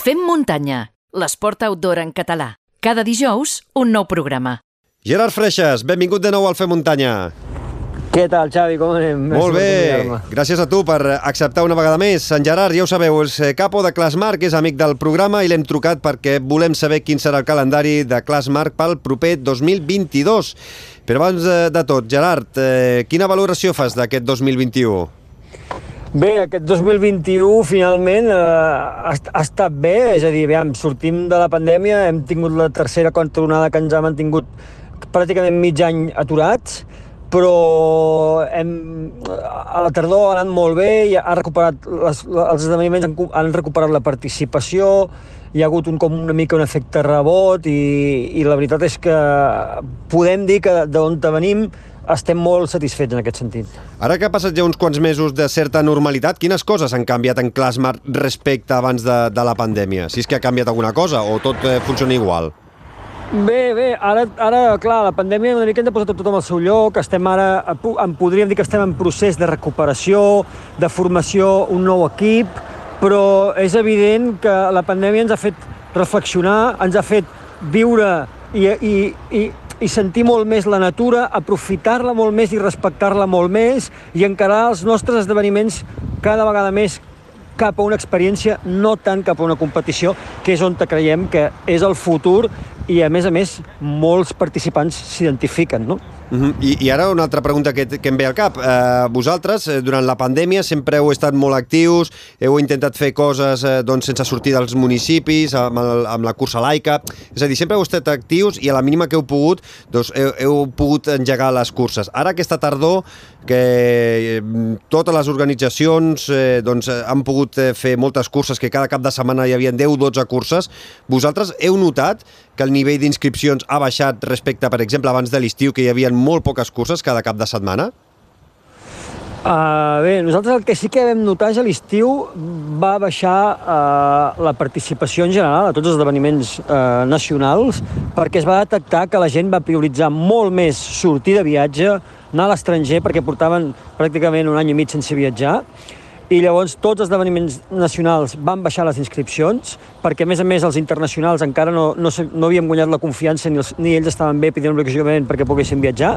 Fem muntanya, l'esport outdoor en català. Cada dijous, un nou programa. Gerard Freixas, benvingut de nou al Fer Muntanya. Què tal, Xavi? Com anem? Molt bé, Gràcies a tu per acceptar una vegada més. En Gerard, ja ho sabeu, és eh, capo de Classmark, és amic del programa i l'hem trucat perquè volem saber quin serà el calendari de Classmark pel proper 2022. Però abans de, de tot, Gerard, eh, quina valoració fas d'aquest 2021? Bé, aquest 2021 finalment eh, ha, ha estat bé, és a dir, aviam, sortim de la pandèmia, hem tingut la tercera contronada que ens ha mantingut pràcticament mig any aturats, però hem, a la tardor ha anat molt bé, i ha recuperat les, els esdeveniments han, han recuperat la participació, hi ha hagut un, com una mica un efecte rebot i, i la veritat és que podem dir que d'on venim estem molt satisfets en aquest sentit. Ara que ha passat ja uns quants mesos de certa normalitat, quines coses han canviat en Classmark respecte abans de, de la pandèmia? Si és que ha canviat alguna cosa o tot eh, funciona igual? Bé, bé, ara, ara, clar, la pandèmia una mica ens ha posat tot al seu lloc, estem ara, a en podríem dir que estem en procés de recuperació, de formació, un nou equip, però és evident que la pandèmia ens ha fet reflexionar, ens ha fet viure i, i, i, i sentir molt més la natura, aprofitar-la molt més i respectar-la molt més i encarar els nostres esdeveniments cada vegada més cap a una experiència, no tant cap a una competició, que és on creiem que és el futur i, a més a més, molts participants s'identifiquen, no? Uh -huh. I, I ara una altra pregunta que, que em ve al cap. Uh, vosaltres, eh, durant la pandèmia, sempre heu estat molt actius, heu intentat fer coses eh, doncs, sense sortir dels municipis, amb, el, amb la cursa laica... És a dir, sempre heu estat actius i a la mínima que heu pogut, doncs, heu, heu pogut engegar les curses. Ara, aquesta tardor, que eh, totes les organitzacions eh, doncs, eh, han pogut eh, fer moltes curses, que cada cap de setmana hi havia 10-12 curses, vosaltres heu notat que el nivell d'inscripcions ha baixat respecte, per exemple, abans de l'estiu, que hi havia molt poques curses cada cap de setmana? Uh, bé, nosaltres el que sí que vam notar és a l'estiu va baixar uh, la participació en general a tots els esdeveniments uh, nacionals perquè es va detectar que la gent va prioritzar molt més sortir de viatge, anar a l'estranger perquè portaven pràcticament un any i mig sense viatjar. I llavors tots els esdeveniments nacionals van baixar les inscripcions perquè, a més a més, els internacionals encara no, no, no havien guanyat la confiança ni, els, ni ells estaven bé epidemiològicament perquè poguessin viatjar,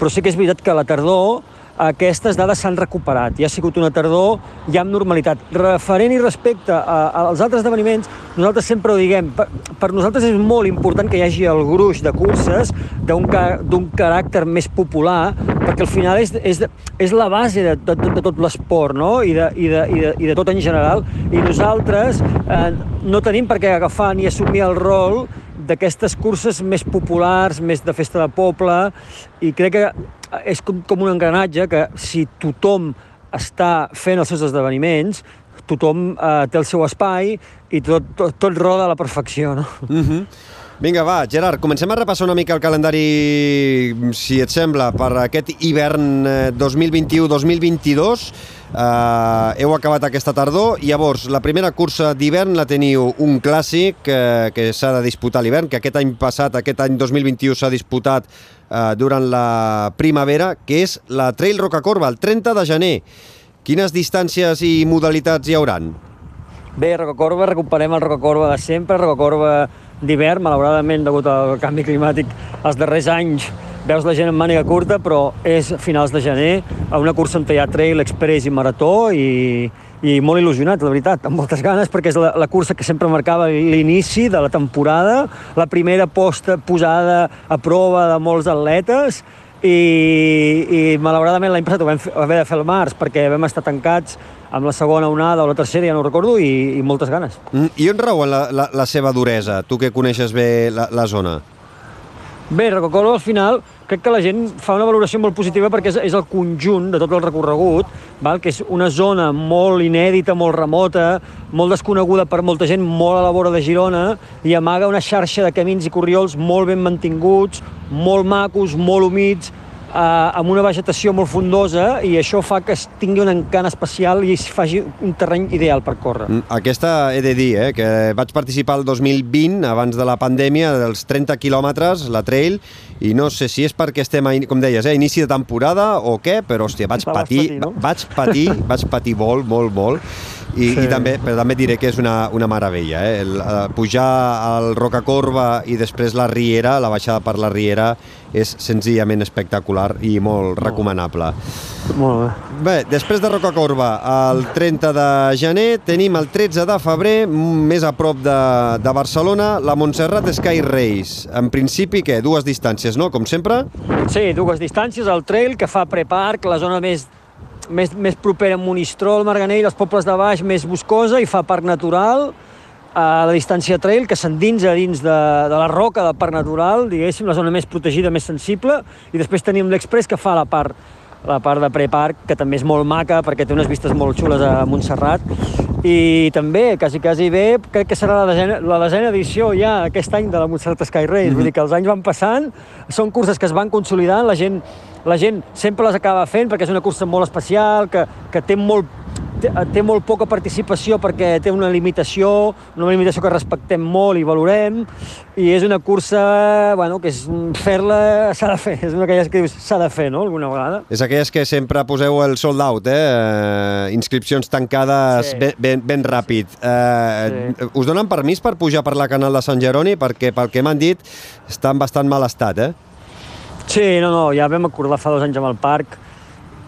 però sí que és veritat que a la tardor aquestes dades s'han recuperat i ha sigut una tardor ja amb normalitat. Referent i respecte a, als altres esdeveniments, nosaltres sempre ho diguem, per, per nosaltres és molt important que hi hagi el gruix de curses d'un caràcter més popular, perquè al final és, és, és la base de, de, de tot l'esport no? I, de, i, de, i, de, i de tot en general, i nosaltres eh, no tenim per què agafar ni assumir el rol d'aquestes curses més populars, més de festa de poble, i crec que és com, com un engranatge que si tothom està fent els seus esdeveniments, tothom eh, té el seu espai i tot, tot, tot roda a la perfecció, no? Uh -huh. Vinga, va, Gerard, comencem a repassar una mica el calendari, si et sembla, per aquest hivern eh, 2021-2022. Uh, heu acabat aquesta tardor, llavors la primera cursa d'hivern la teniu un clàssic eh, que s'ha de disputar l'hivern, que aquest any passat, aquest any 2021 s'ha disputat eh, durant la primavera, que és la Trail Rocacorba, el 30 de gener. Quines distàncies i modalitats hi hauran? Bé, Rocacorba, recuperem el Rocacorba de sempre, Rocacorba d'hivern, malauradament, degut al canvi climàtic els darrers anys, veus la gent amb màniga curta, però és finals de gener, a una cursa on hi ha trail, express i marató, i, i molt il·lusionat, la veritat, amb moltes ganes, perquè és la, la cursa que sempre marcava l'inici de la temporada, la primera posta posada a prova de molts atletes, i, i malauradament l'any passat ho vam haver de fer al març perquè vam estar tancats amb la segona onada o la tercera, ja no recordo, i, i moltes ganes. Mm, I on rauen la, la, la seva duresa, tu que coneixes bé la, la zona? Bé, Rocacorba al final crec que la gent fa una valoració molt positiva perquè és, és el conjunt de tot el recorregut, val? que és una zona molt inèdita, molt remota, molt desconeguda per molta gent, molt a la vora de Girona, i amaga una xarxa de camins i corriols molt ben mantinguts, molt macos, molt humits, eh, amb una vegetació molt frondosa i això fa que es tingui un encant especial i es faci un terreny ideal per córrer. Mm, Aquesta he de dir, eh, que vaig participar el 2020, abans de la pandèmia, dels 30 quilòmetres, la trail, i no sé si és perquè estem, a, com deies, eh, a inici de temporada o què, però, hòstia, vaig patir, patir, no? vaig patir, vaig patir molt, molt, molt. I, sí. i també, però també diré que és una, una meravella. Eh? El, el, pujar al Rocacorba i després la Riera, la baixada per la Riera, és senzillament espectacular i molt recomanable. Molt bé. Bé, després de Rocacorba, el 30 de gener, tenim el 13 de febrer, més a prop de, de Barcelona, la Montserrat Sky Race. En principi, què? Dues distàncies, no? Com sempre? Sí, dues distàncies, el trail que fa preparc, la zona més més, més propera a Monistrol, Marganell, els pobles de baix, més boscosa, i fa parc natural, a la distància trail, que s'endinsa dins de, de la roca del parc natural, diguéssim, la zona més protegida, més sensible, i després tenim l'express que fa la part la part de preparc, que també és molt maca perquè té unes vistes molt xules a Montserrat i també, quasi, quasi bé, crec que serà la desena, la desena edició ja aquest any de la Montserrat Sky Race, mm -hmm. vull dir que els anys van passant, són curses que es van consolidant, la gent la gent sempre les acaba fent perquè és una cursa molt especial, que, que té molt té, molt poca participació perquè té una limitació, una limitació que respectem molt i valorem, i és una cursa, bueno, que és fer-la s'ha de fer, és una d'aquelles que dius s'ha de fer, no?, alguna vegada. És aquelles que sempre poseu el sold out, eh? eh inscripcions tancades sí. ben, ben, ben ràpid. Eh, sí. Us donen permís per pujar per la canal de Sant Jeroni? Perquè pel que m'han dit està en bastant mal estat, eh? Sí, no, no, ja vam acordar fa dos anys amb el parc.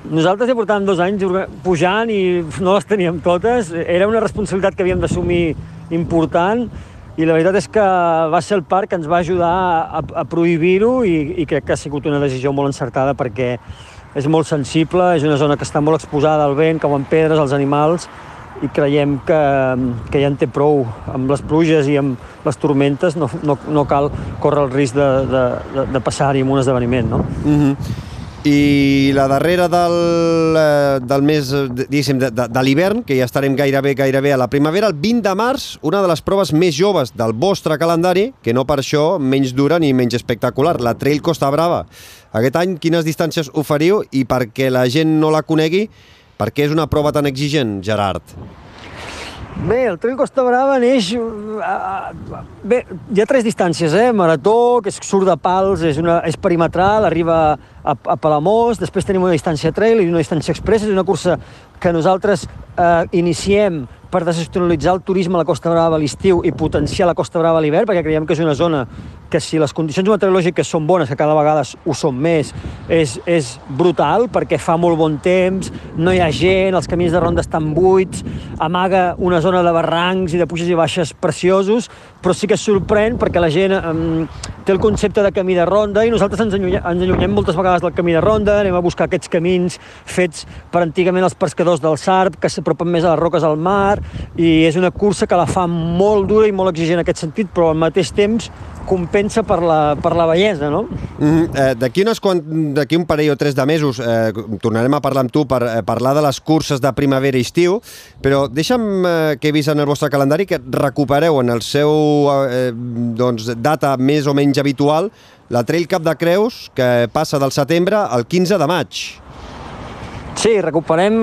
Nosaltres ja portàvem dos anys pujant i no les teníem totes. Era una responsabilitat que havíem d'assumir important i la veritat és que va ser el parc que ens va ajudar a, a prohibir-ho i, i crec que ha sigut una decisió molt encertada perquè és molt sensible, és una zona que està molt exposada al vent, cauen pedres, als animals, i creiem que, que ja en té prou. Amb les pluges i amb les tormentes no, no, no cal córrer el risc de, de, de, de passar-hi en un esdeveniment. No? Mm -hmm. I la darrera del, eh, del mes, diguéssim, de, de, de l'hivern, que ja estarem gairebé, gairebé a la primavera, el 20 de març, una de les proves més joves del vostre calendari, que no per això menys dura ni menys espectacular, la Trail Costa Brava. Aquest any, quines distàncies oferiu i perquè la gent no la conegui, per què és una prova tan exigent, Gerard? Bé, el Trail Costa Brava neix... Eh, bé, hi ha tres distàncies, eh? Marató, que surt de pals, és, una, és perimetral, arriba a, a Palamós, després tenim una distància trail i una distància express, és una cursa que nosaltres eh, iniciem per desestacionalitzar el turisme a la Costa Brava a l'estiu i potenciar la Costa Brava a l'hivern, perquè creiem que és una zona que si les condicions meteorològiques són bones, que cada vegada ho són més, és, és brutal, perquè fa molt bon temps, no hi ha gent, els camins de ronda estan buits, amaga una zona de barrancs i de puges i baixes preciosos, però sí que sorprèn perquè la gent um, té el concepte de camí de ronda i nosaltres ens allunyem, ens allunyem moltes vegades del camí de ronda, anem a buscar aquests camins fets per antigament els pescadors del Sarp, que s'apropen més a les roques al mar, i és una cursa que la fa molt dura i molt exigent en aquest sentit, però al mateix temps compensa per la, per la bellesa, no? Mm, eh, d'aquí un parell o tres de mesos eh, tornarem a parlar amb tu per eh, parlar de les curses de primavera i estiu, però deixa'm eh, que he vist en el vostre calendari que recupereu en el seu eh, doncs, data més o menys habitual la Trail Cap de Creus, que passa del setembre al 15 de maig. Sí, recuperem,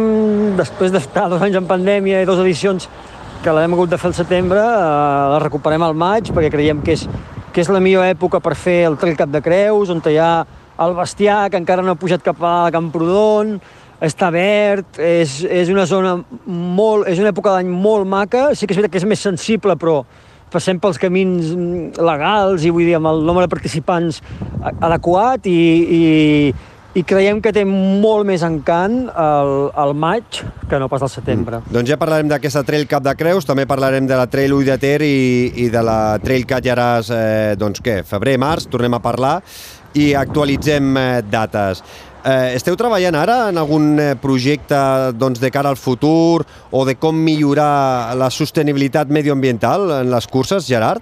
després d'estar dos anys en pandèmia i dues edicions que l'hem hagut de fer al setembre, eh, la recuperem al maig perquè creiem que és que és la millor època per fer el Trail Cap de Creus, on hi ha el bestiar, que encara no ha pujat cap a Camprodon, està verd, és, és una zona molt... és una època d'any molt maca, sí que és veritat que és més sensible, però passem pels camins legals i vull dir amb el nombre de participants adequat i, i, i creiem que té molt més encant el, el maig que no pas al setembre. Mm. Doncs ja parlarem d'aquesta Trail Cap de Creus, també parlarem de la Trail Ull de Ter i, i de la Trail Catlllaràs, eh, doncs què, febrer, març, tornem a parlar i actualitzem eh, dates. Eh, esteu treballant ara en algun eh, projecte doncs, de cara al futur o de com millorar la sostenibilitat medioambiental en les curses, Gerard?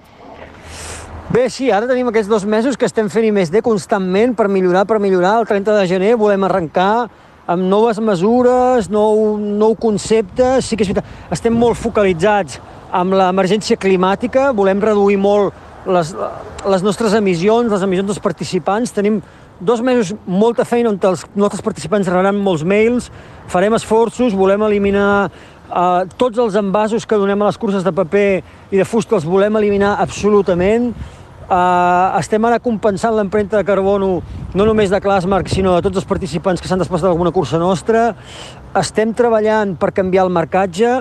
Bé, sí, ara tenim aquests dos mesos que estem fent i més de constantment per millorar, per millorar. El 30 de gener volem arrencar amb noves mesures, nou, nou concepte. Sí que és veritat, estem molt focalitzats amb l'emergència climàtica, volem reduir molt les, les nostres emissions, les emissions dels participants. Tenim dos mesos molta feina on els nostres participants rebran molts mails, farem esforços, volem eliminar uh, tots els envasos que donem a les curses de paper i de fusta els volem eliminar absolutament. Uh, estem ara compensant l'empremta de carbono no només de Clasmark, sinó de tots els participants que s'han desplaçat d'alguna cursa nostra. Estem treballant per canviar el marcatge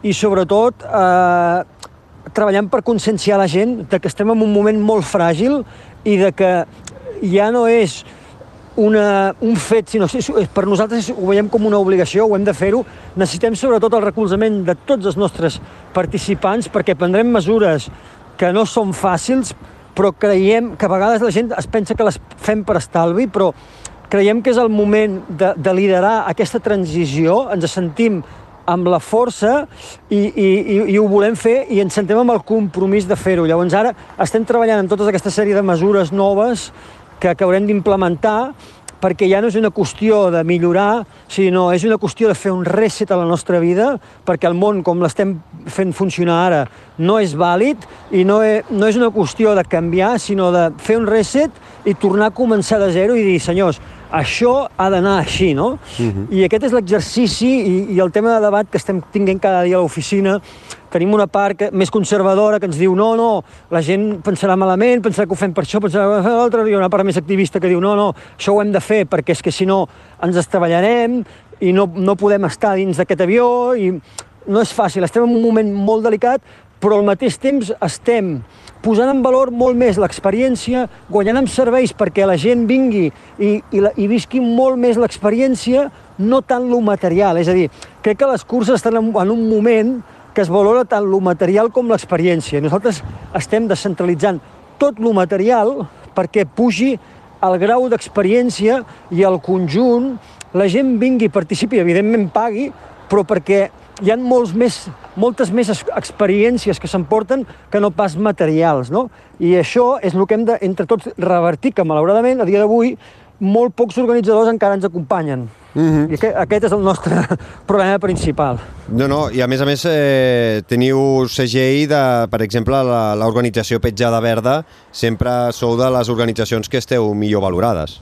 i sobretot eh, treballant per conscienciar la gent de que estem en un moment molt fràgil i de que ja no és una, un fet, sinó que per nosaltres ho veiem com una obligació, ho hem de fer-ho. Necessitem sobretot el recolzament de tots els nostres participants perquè prendrem mesures que no són fàcils, però creiem que a vegades la gent es pensa que les fem per estalvi, però creiem que és el moment de, de liderar aquesta transició, ens sentim amb la força i, i, i, i ho volem fer i ens sentem amb el compromís de fer-ho. Llavors ara estem treballant en tota aquesta sèrie de mesures noves que, que haurem d'implementar perquè ja no és una qüestió de millorar, sinó és una qüestió de fer un reset a la nostra vida, perquè el món, com l'estem fent funcionar ara, no és vàlid i no, és, no és una qüestió de canviar, sinó de fer un reset i tornar a començar de zero i dir, senyors, això ha d'anar així, no? Uh -huh. I aquest és l'exercici i, i el tema de debat que estem tinguent cada dia a l'oficina. Tenim una part que, més conservadora que ens diu no, no, la gent pensarà malament, pensarà que ho fem per això, pensarà que l'altre, i una part més activista que diu no, no, això ho hem de fer perquè és que si no ens estavellarem i no, no podem estar dins d'aquest avió i no és fàcil, estem en un moment molt delicat, però al mateix temps estem posant en valor molt més l'experiència, guanyant amb serveis perquè la gent vingui i, i, la, i visqui molt més l'experiència, no tant lo material. És a dir, crec que les curses estan en, en un moment que es valora tant lo material com l'experiència. Nosaltres estem descentralitzant tot lo material perquè pugi el grau d'experiència i el conjunt, la gent vingui, participi, evidentment pagui, però perquè hi ha molts més, moltes més experiències que s'emporten que no pas materials, no? I això és el que hem de, entre tots, revertir, que malauradament, a dia d'avui, molt pocs organitzadors encara ens acompanyen. Mhm. -huh. I aquest, aquest és el nostre problema principal. No, no, i a més a més eh, teniu segell de, per exemple, l'organització Petjada Verda, sempre sou de les organitzacions que esteu millor valorades.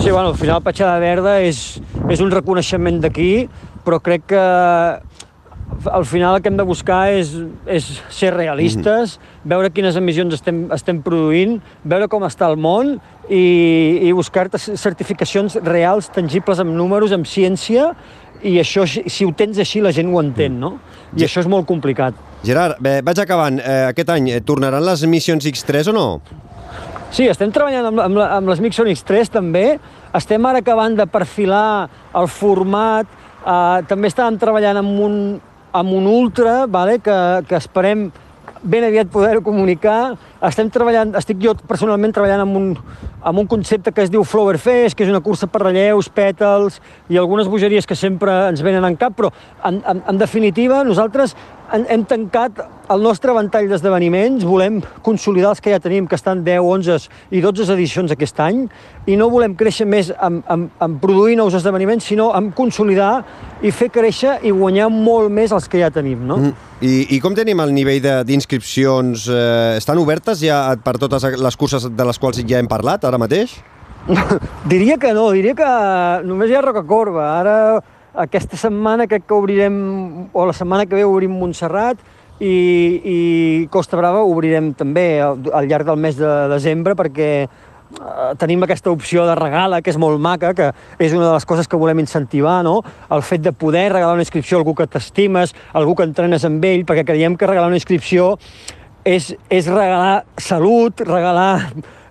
Sí, bueno, al final Petjada Verda és, és un reconeixement d'aquí, però crec que al final el que hem de buscar és, és ser realistes, mm -hmm. veure quines emissions estem, estem produint, veure com està el món i, i buscar certificacions reals, tangibles, amb números, amb ciència, i això, si ho tens així, la gent ho entén, no? I això és molt complicat. Gerard, bé, vaig acabant. Eh, aquest any eh, tornaran les missions X3 o no? Sí, estem treballant amb, amb, amb les Mixon X3 també. Estem ara acabant de perfilar el format, Uh, també estàvem treballant amb un, amb un ultra, vale? que, que esperem ben aviat poder-ho comunicar. Estem treballant, estic jo personalment treballant amb un, amb un concepte que es diu Flower Fest, que és una cursa per relleus, pètals i algunes bogeries que sempre ens venen en cap, però en, en, en definitiva nosaltres hem tancat el nostre ventall d'esdeveniments, volem consolidar els que ja tenim, que estan 10, 11 i 12 edicions aquest any, i no volem créixer més en, en, en produir nous esdeveniments, sinó en consolidar i fer créixer i guanyar molt més els que ja tenim. No? Mm. I, I com tenim el nivell d'inscripcions? Eh, estan obertes ja per totes les curses de les quals ja hem parlat ara mateix? diria que no, diria que només hi ha Roca Corba. Ara aquesta setmana crec que obrirem, o la setmana que ve obrim Montserrat i, i Costa Brava obrirem també al, al llarg del mes de desembre perquè eh, tenim aquesta opció de regala, que és molt maca, que és una de les coses que volem incentivar, no? El fet de poder regalar una inscripció a algú que t'estimes, algú que entrenes amb ell, perquè creiem que regalar una inscripció és, és regalar salut, regalar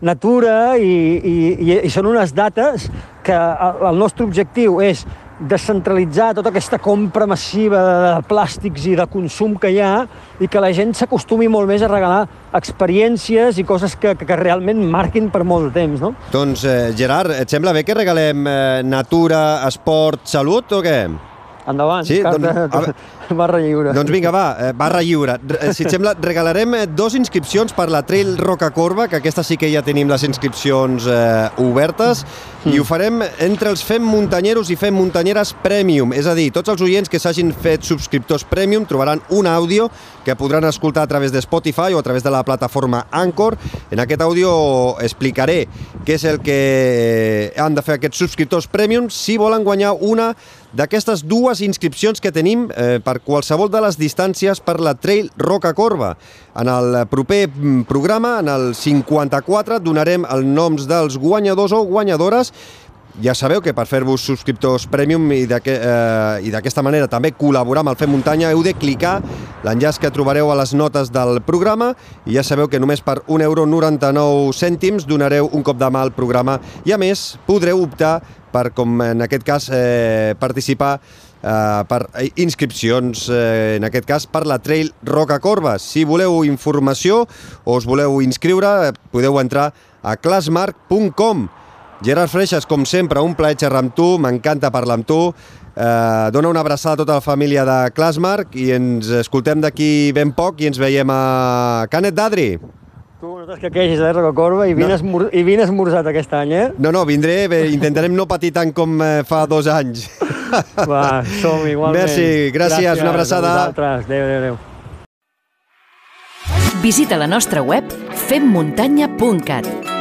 natura i, i, i, són unes dates que el nostre objectiu és descentralitzar tota aquesta compra massiva de plàstics i de consum que hi ha i que la gent s'acostumi molt més a regalar experiències i coses que, que, realment marquin per molt de temps, no? Doncs, eh, Gerard, et sembla bé que regalem eh, natura, esport, salut o què? Endavant, sí, carta, doncs, barra lliure. Doncs vinga, va, eh, barra lliure. Eh, si et sembla, regalarem eh, dos inscripcions per la Trail Roca Corba, que aquesta sí que ja tenim les inscripcions eh, obertes, mm. i ho farem entre els Fem Muntanyeros i Fem Muntanyeres Premium. És a dir, tots els oients que s'hagin fet subscriptors Premium trobaran un àudio que podran escoltar a través de Spotify o a través de la plataforma Anchor. En aquest àudio explicaré què és el que han de fer aquests subscriptors Premium si volen guanyar una d'aquestes dues inscripcions que tenim eh, per qualsevol de les distàncies per la Trail Roca Corba. En el proper mm, programa, en el 54, donarem els noms dels guanyadors o guanyadores ja sabeu que per fer-vos subscriptors premium i d'aquesta eh, manera també col·laborar amb el Fem Muntanya heu de clicar l'enllaç que trobareu a les notes del programa i ja sabeu que només per 1,99 cèntims donareu un cop de mà al programa i a més podreu optar per, com en aquest cas, eh, participar eh, per inscripcions, eh, en aquest cas per la Trail Roca Corbes. Si voleu informació o us voleu inscriure, eh, podeu entrar a classmark.com. Gerard Freixas, com sempre, un plaer xerrar amb tu, m'encanta parlar amb tu. Eh, dona una abraçada a tota la família de Classmark i ens escoltem d'aquí ben poc i ens veiem a Canet d'Adri. Tu no t'escaqueixis, eh, Roca Corba, i vine, no. esmor i vine esmorzat aquest any, eh? No, no, vindré, bé, intentarem no patir tant com eh, fa dos anys. Va, som igualment. Merci, gràcies, gràcies una abraçada. Adéu, adéu, adéu. Visita la nostra web femmuntanya.cat